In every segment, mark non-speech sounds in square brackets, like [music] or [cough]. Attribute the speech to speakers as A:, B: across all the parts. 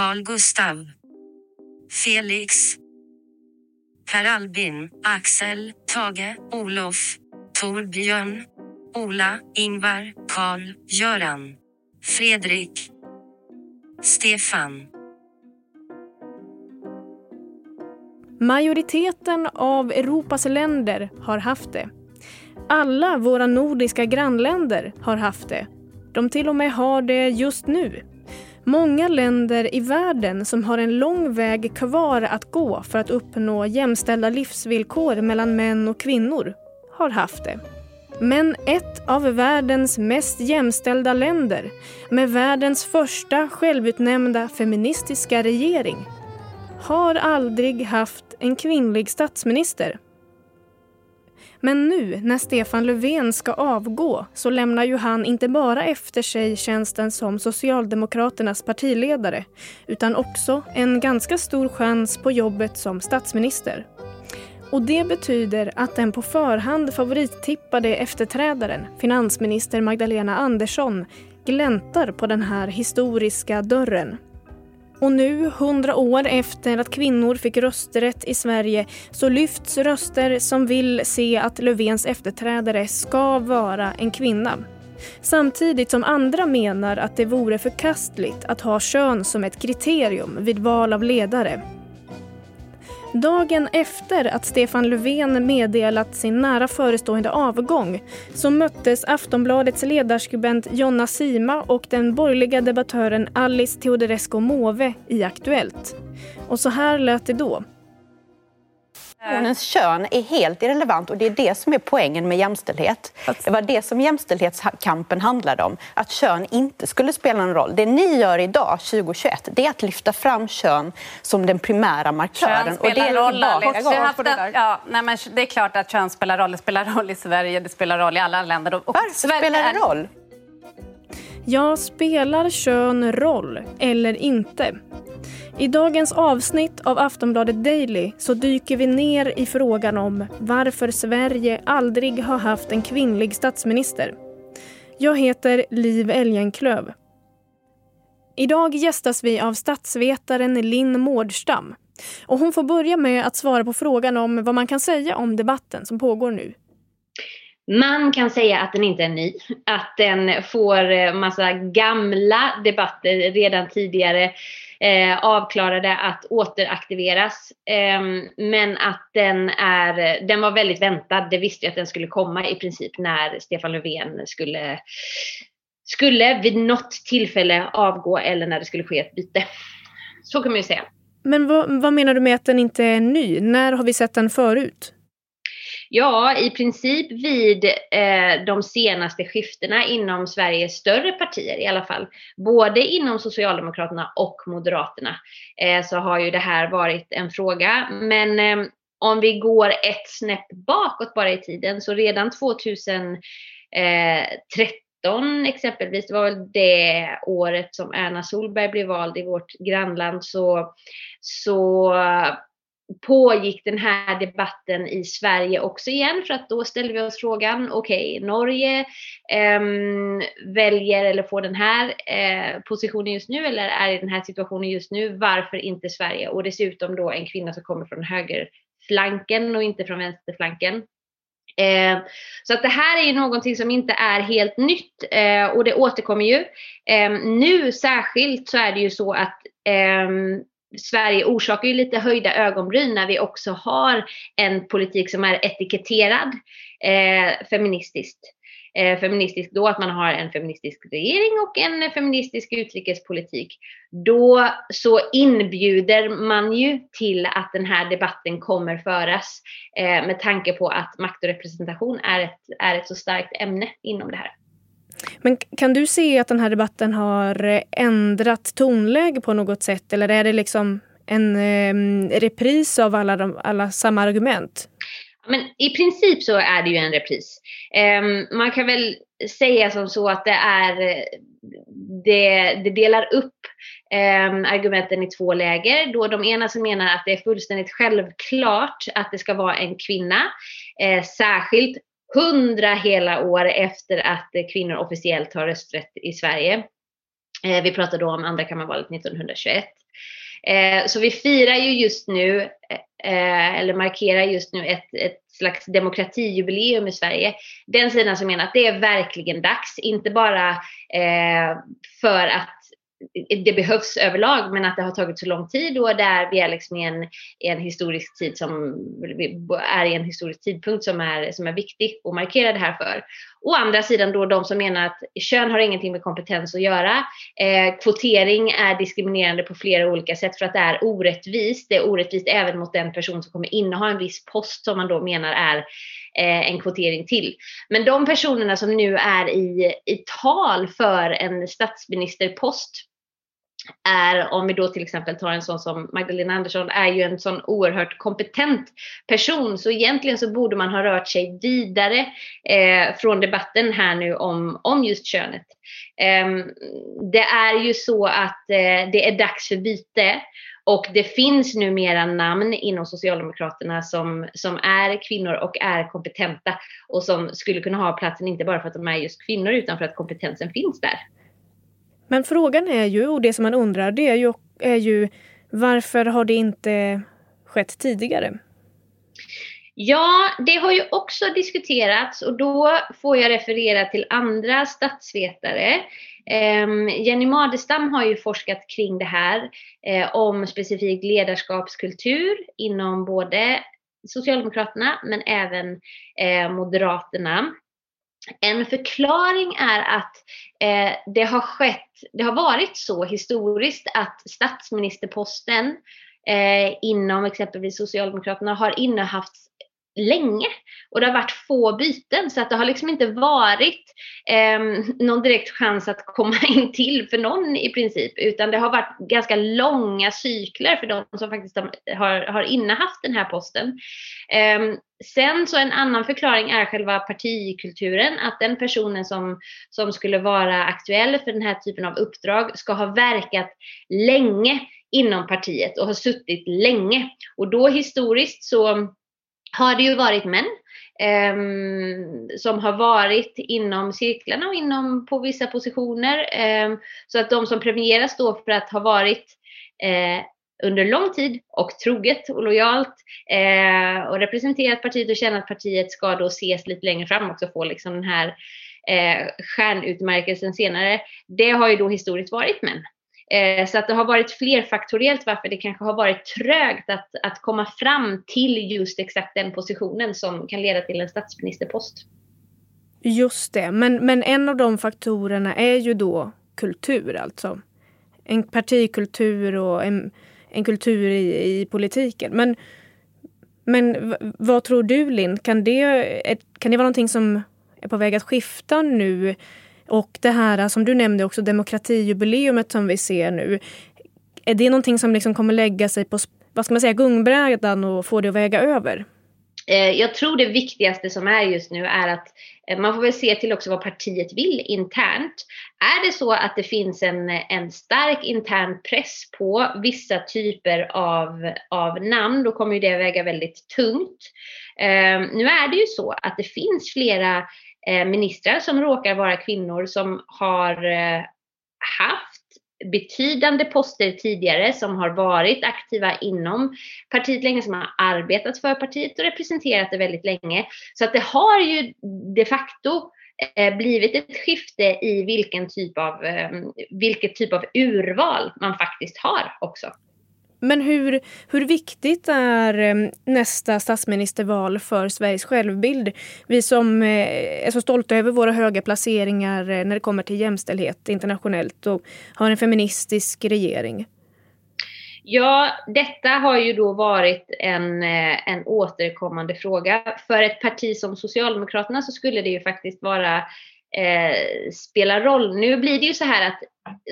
A: Carl Gustav, Felix, Per Albin, Axel, Tage, Olof, Torbjörn, Ola, Ingvar, Karl, Göran, Fredrik, Stefan.
B: Majoriteten av Europas länder har haft det. Alla våra nordiska grannländer har haft det. De till och med har det just nu. Många länder i världen som har en lång väg kvar att gå för att uppnå jämställda livsvillkor mellan män och kvinnor har haft det. Men ett av världens mest jämställda länder med världens första självutnämnda feministiska regering har aldrig haft en kvinnlig statsminister. Men nu när Stefan Löfven ska avgå så lämnar ju han inte bara efter sig tjänsten som Socialdemokraternas partiledare utan också en ganska stor chans på jobbet som statsminister. Och det betyder att den på förhand favorittippade efterträdaren, finansminister Magdalena Andersson, gläntar på den här historiska dörren. Och nu, hundra år efter att kvinnor fick rösträtt i Sverige så lyfts röster som vill se att Löfvens efterträdare ska vara en kvinna. Samtidigt som andra menar att det vore förkastligt att ha kön som ett kriterium vid val av ledare. Dagen efter att Stefan Löfven meddelat sin nära förestående avgång så möttes Aftonbladets ledarskribent Jonna Sima och den borgerliga debattören Alice Teodorescu Måwe i Aktuellt. Och så här lät det då.
C: Personens kön är helt irrelevant och det är det som är poängen med jämställdhet. Det var det som jämställdhetskampen handlade om, att kön inte skulle spela någon roll. Det ni gör idag, 2021, det är att lyfta fram kön som den primära markören.
D: Kön spelar
C: och det är
D: roll, på det där. Ja, nej, men det är klart att kön spelar roll. Det spelar roll i Sverige, det spelar roll i alla länder. Och
C: Varför
D: Sverige
C: spelar det roll?
B: Ja, spelar kön roll eller inte? I dagens avsnitt av Aftonbladet Daily så dyker vi ner i frågan om varför Sverige aldrig har haft en kvinnlig statsminister. Jag heter Liv Elgenklöv. Idag gästas vi av statsvetaren Linn Mårdstam. Och hon får börja med att svara på frågan om vad man kan säga om debatten som pågår nu.
E: Man kan säga att den inte är ny, att den får eh, massa gamla debatter redan tidigare eh, avklarade att återaktiveras. Eh, men att den är, den var väldigt väntad. Det visste jag att den skulle komma i princip när Stefan Löfven skulle, skulle vid något tillfälle avgå eller när det skulle ske ett byte. Så kan man ju säga.
B: Men vad, vad menar du med att den inte är ny? När har vi sett den förut?
E: Ja, i princip vid eh, de senaste skiftena inom Sveriges större partier i alla fall. Både inom Socialdemokraterna och Moderaterna eh, så har ju det här varit en fråga. Men eh, om vi går ett snäpp bakåt bara i tiden så redan 2013 eh, exempelvis, det var väl det året som Erna Solberg blev vald i vårt grannland så, så pågick den här debatten i Sverige också igen för att då ställde vi oss frågan, okej, okay, Norge eh, väljer eller får den här eh, positionen just nu eller är i den här situationen just nu, varför inte Sverige? Och dessutom då en kvinna som kommer från högerflanken och inte från vänsterflanken. Eh, så att det här är ju någonting som inte är helt nytt eh, och det återkommer ju. Ehm, nu särskilt så är det ju så att ehm, Sverige orsakar ju lite höjda ögonbryn när vi också har en politik som är etiketterad eh, feministiskt. Eh, feministisk då att man har en feministisk regering och en feministisk utrikespolitik. Då så inbjuder man ju till att den här debatten kommer föras eh, med tanke på att makt och representation är ett, är ett så starkt ämne inom det här.
B: Men kan du se att den här debatten har eh, ändrat tonläge på något sätt? Eller är det liksom en eh, repris av alla, de, alla samma argument?
E: Men i princip så är det ju en repris. Eh, man kan väl säga som så att det är eh, det, det delar upp eh, argumenten i två läger. Då de ena som menar att det är fullständigt självklart att det ska vara en kvinna. Eh, särskilt hundra hela år efter att kvinnor officiellt har rösträtt i Sverige. Eh, vi pratar då om andrakammarvalet 1921. Eh, så vi firar ju just nu, eh, eh, eller markerar just nu ett, ett slags demokratijubileum i Sverige. Den sidan som menar att det är verkligen dags, inte bara eh, för att det behövs överlag men att det har tagit så lång tid och där vi är liksom i en, i en historisk tid som är i en historisk tidpunkt som är, som är viktig att markera det här för. Å andra sidan då de som menar att kön har ingenting med kompetens att göra. Eh, kvotering är diskriminerande på flera olika sätt för att det är orättvist. Det är orättvist även mot den person som kommer inneha en viss post som man då menar är eh, en kvotering till. Men de personerna som nu är i, i tal för en statsministerpost är, om vi då till exempel tar en sån som Magdalena Andersson, är ju en sån oerhört kompetent person. Så egentligen så borde man ha rört sig vidare eh, från debatten här nu om, om just könet. Eh, det är ju så att eh, det är dags för byte. Och det finns numera namn inom Socialdemokraterna som, som är kvinnor och är kompetenta och som skulle kunna ha platsen inte bara för att de är just kvinnor utan för att kompetensen finns där.
B: Men frågan är ju, och det som man undrar, det är ju, är ju varför har det inte skett tidigare?
E: Ja, det har ju också diskuterats och då får jag referera till andra statsvetare. Ehm, Jenny Madestam har ju forskat kring det här eh, om specifik ledarskapskultur inom både Socialdemokraterna men även eh, Moderaterna. En förklaring är att eh, det har skett, det har varit så historiskt att statsministerposten eh, inom exempelvis Socialdemokraterna har innehafts länge och det har varit få byten så att det har liksom inte varit eh, någon direkt chans att komma [laughs] in till för någon i princip utan det har varit ganska långa cykler för de som faktiskt har, har innehaft den här posten. Eh, sen så en annan förklaring är själva partikulturen, att den personen som, som skulle vara aktuell för den här typen av uppdrag ska ha verkat länge inom partiet och har suttit länge. Och då historiskt så har det ju varit män eh, som har varit inom cirklarna och inom på vissa positioner. Eh, så att de som premieras då för att ha varit eh, under lång tid och troget och lojalt eh, och representerat partiet och tjänat partiet ska då ses lite längre fram också få liksom den här eh, stjärnutmärkelsen senare. Det har ju då historiskt varit män. Eh, så att det har varit flerfaktoriellt varför det kanske har varit trögt att, att komma fram till just exakt den positionen som kan leda till en statsministerpost.
B: Just det, men, men en av de faktorerna är ju då kultur alltså. En partikultur och en, en kultur i, i politiken. Men, men vad tror du Linn, kan det, kan det vara någonting som är på väg att skifta nu och det här äh, som du nämnde också, demokratijubileumet som vi ser nu. Är det någonting som liksom kommer lägga sig på vad ska man säga, gungbrädan och få det att väga över?
E: Eh, jag tror det viktigaste som är just nu är att eh, man får väl se till också vad partiet vill internt. Är det så att det finns en, en stark intern press på vissa typer av, av namn, då kommer ju det väga väldigt tungt. Eh, nu är det ju så att det finns flera Eh, ministrar som råkar vara kvinnor som har eh, haft betydande poster tidigare som har varit aktiva inom partiet länge, som har arbetat för partiet och representerat det väldigt länge. Så att det har ju de facto eh, blivit ett skifte i vilken typ av, vilket typ av urval man faktiskt har också.
B: Men hur, hur viktigt är eh, nästa statsministerval för Sveriges självbild? Vi som eh, är så stolta över våra höga placeringar eh, när det kommer till jämställdhet internationellt och har en feministisk regering.
E: Ja, detta har ju då varit en, en återkommande fråga. För ett parti som Socialdemokraterna så skulle det ju faktiskt vara eh, spela roll. Nu blir det ju så här att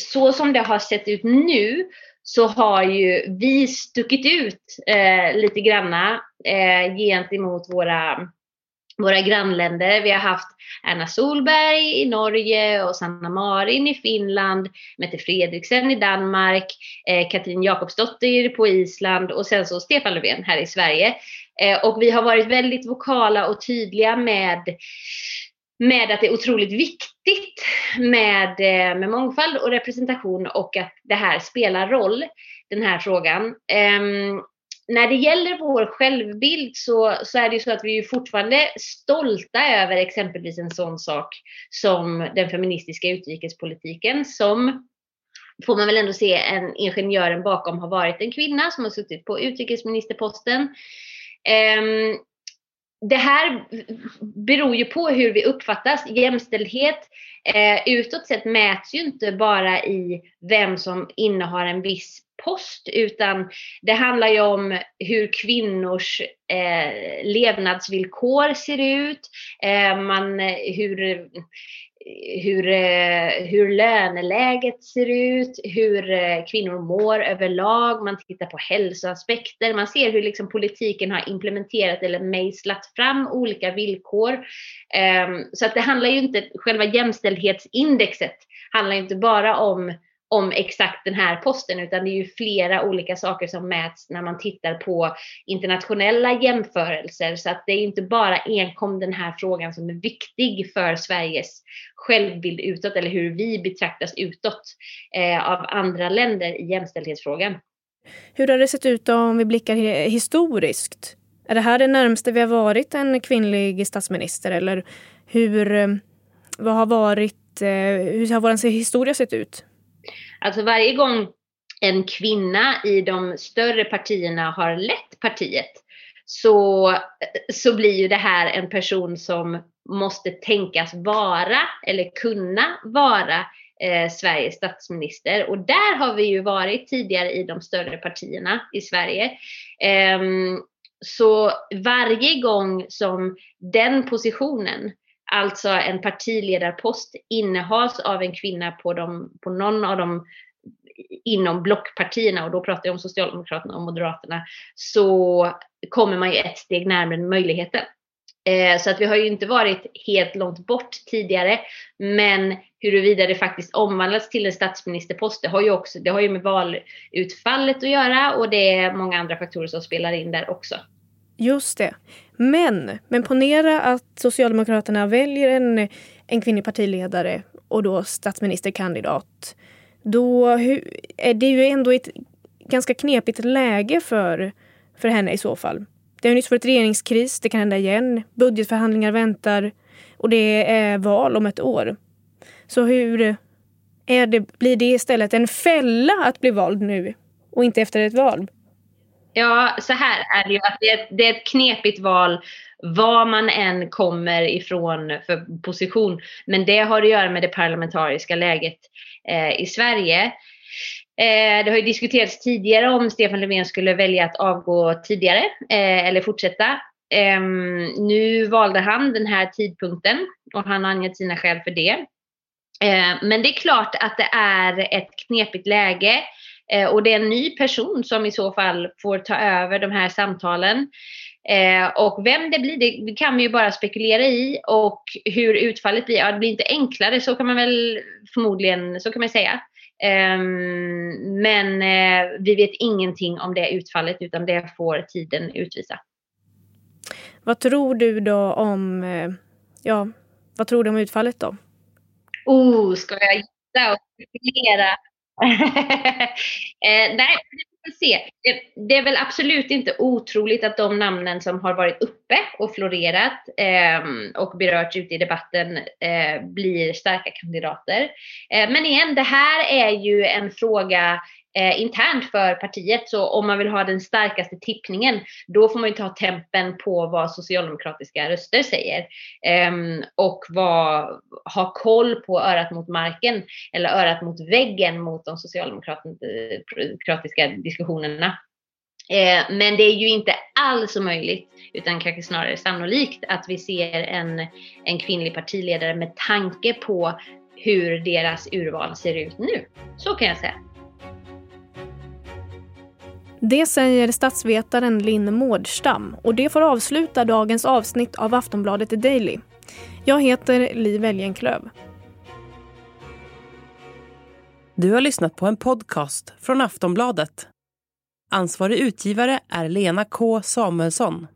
E: så som det har sett ut nu så har ju vi stuckit ut eh, lite granna eh, gentemot våra, våra grannländer. Vi har haft Erna Solberg i Norge och Sanna Marin i Finland, Mette Fredriksen i Danmark, eh, Katrin Jakobsdotter på Island och sen så Stefan Löfven här i Sverige. Eh, och vi har varit väldigt vokala och tydliga med med att det är otroligt viktigt med, eh, med mångfald och representation och att det här spelar roll, den här frågan. Um, när det gäller vår självbild så, så är det ju så att vi är fortfarande stolta över exempelvis en sån sak som den feministiska utrikespolitiken som får man väl ändå se en ingenjören bakom har varit en kvinna som har suttit på utrikesministerposten. Um, det här beror ju på hur vi uppfattas. Jämställdhet eh, utåt sett mäts ju inte bara i vem som innehar en viss post utan det handlar ju om hur kvinnors eh, levnadsvillkor ser ut, eh, man, hur hur, eh, hur löneläget ser ut, hur eh, kvinnor mår överlag, man tittar på hälsoaspekter, man ser hur liksom politiken har implementerat eller mejslat fram olika villkor. Ehm, så att det handlar ju inte, själva jämställdhetsindexet handlar inte bara om om exakt den här posten utan det är ju flera olika saker som mäts när man tittar på internationella jämförelser. Så att det är inte bara enkom den här frågan som är viktig för Sveriges självbild utåt eller hur vi betraktas utåt eh, av andra länder i jämställdhetsfrågan.
B: Hur har det sett ut om vi blickar historiskt? Är det här det närmaste vi har varit en kvinnlig statsminister eller hur, eh, vad har varit, eh, hur har vår historia sett ut?
E: Alltså varje gång en kvinna i de större partierna har lett partiet så, så blir ju det här en person som måste tänkas vara eller kunna vara eh, Sveriges statsminister. Och där har vi ju varit tidigare i de större partierna i Sverige. Eh, så varje gång som den positionen alltså en partiledarpost innehas av en kvinna på, de, på någon av de inom blockpartierna, och då pratar jag om Socialdemokraterna och Moderaterna, så kommer man ju ett steg närmare möjligheten. Eh, så att vi har ju inte varit helt långt bort tidigare. Men huruvida det faktiskt omvandlats till en statsministerpost, det har ju också det har ju med valutfallet att göra och det är många andra faktorer som spelar in där också.
B: Just det. Men, men ponera att Socialdemokraterna väljer en, en kvinnlig partiledare och då statsministerkandidat. Då är det ju ändå ett ganska knepigt läge för, för henne i så fall. Det har nyss varit regeringskris, det kan hända igen. Budgetförhandlingar väntar och det är val om ett år. Så hur är det, blir det istället en fälla att bli vald nu och inte efter ett val?
E: Ja, så här är det ju att det är, det är ett knepigt val var man än kommer ifrån för position. Men det har att göra med det parlamentariska läget eh, i Sverige. Eh, det har ju diskuterats tidigare om Stefan Löfven skulle välja att avgå tidigare eh, eller fortsätta. Ehm, nu valde han den här tidpunkten och han har angett sina skäl för det. Eh, men det är klart att det är ett knepigt läge. Eh, och det är en ny person som i så fall får ta över de här samtalen. Eh, och vem det blir, det kan vi ju bara spekulera i. Och hur utfallet blir, ja det blir inte enklare, så kan man väl förmodligen, så kan man säga. Eh, men vi vet ingenting om det utfallet, utan det får tiden utvisa.
B: Vad tror du då om, eh, ja, vad tror du om utfallet då?
E: Oh, ska jag gissa och spekulera? Eh, nej, vi får se. Det, det, är väl absolut inte otroligt att de namnen som har varit uppe och florerat eh, och berörts ute i debatten eh, blir starka kandidater. Eh, men igen, det här är ju en fråga eh, internt för partiet. Så om man vill ha den starkaste tippningen, då får man ju ta tempen på vad socialdemokratiska röster säger. Eh, och vad, ha koll på örat mot marken, eller örat mot väggen mot de socialdemokratiska diskussionerna. Eh, men det är ju inte alls omöjligt, utan kanske snarare sannolikt att vi ser en, en kvinnlig partiledare med tanke på hur deras urval ser ut nu. Så kan jag säga.
B: Det säger statsvetaren Linn Mårdstam och det får avsluta dagens avsnitt av Aftonbladet Daily. Jag heter Li Elgenklöv.
F: Du har lyssnat på en podcast från Aftonbladet. Ansvarig utgivare är Lena K Samuelsson.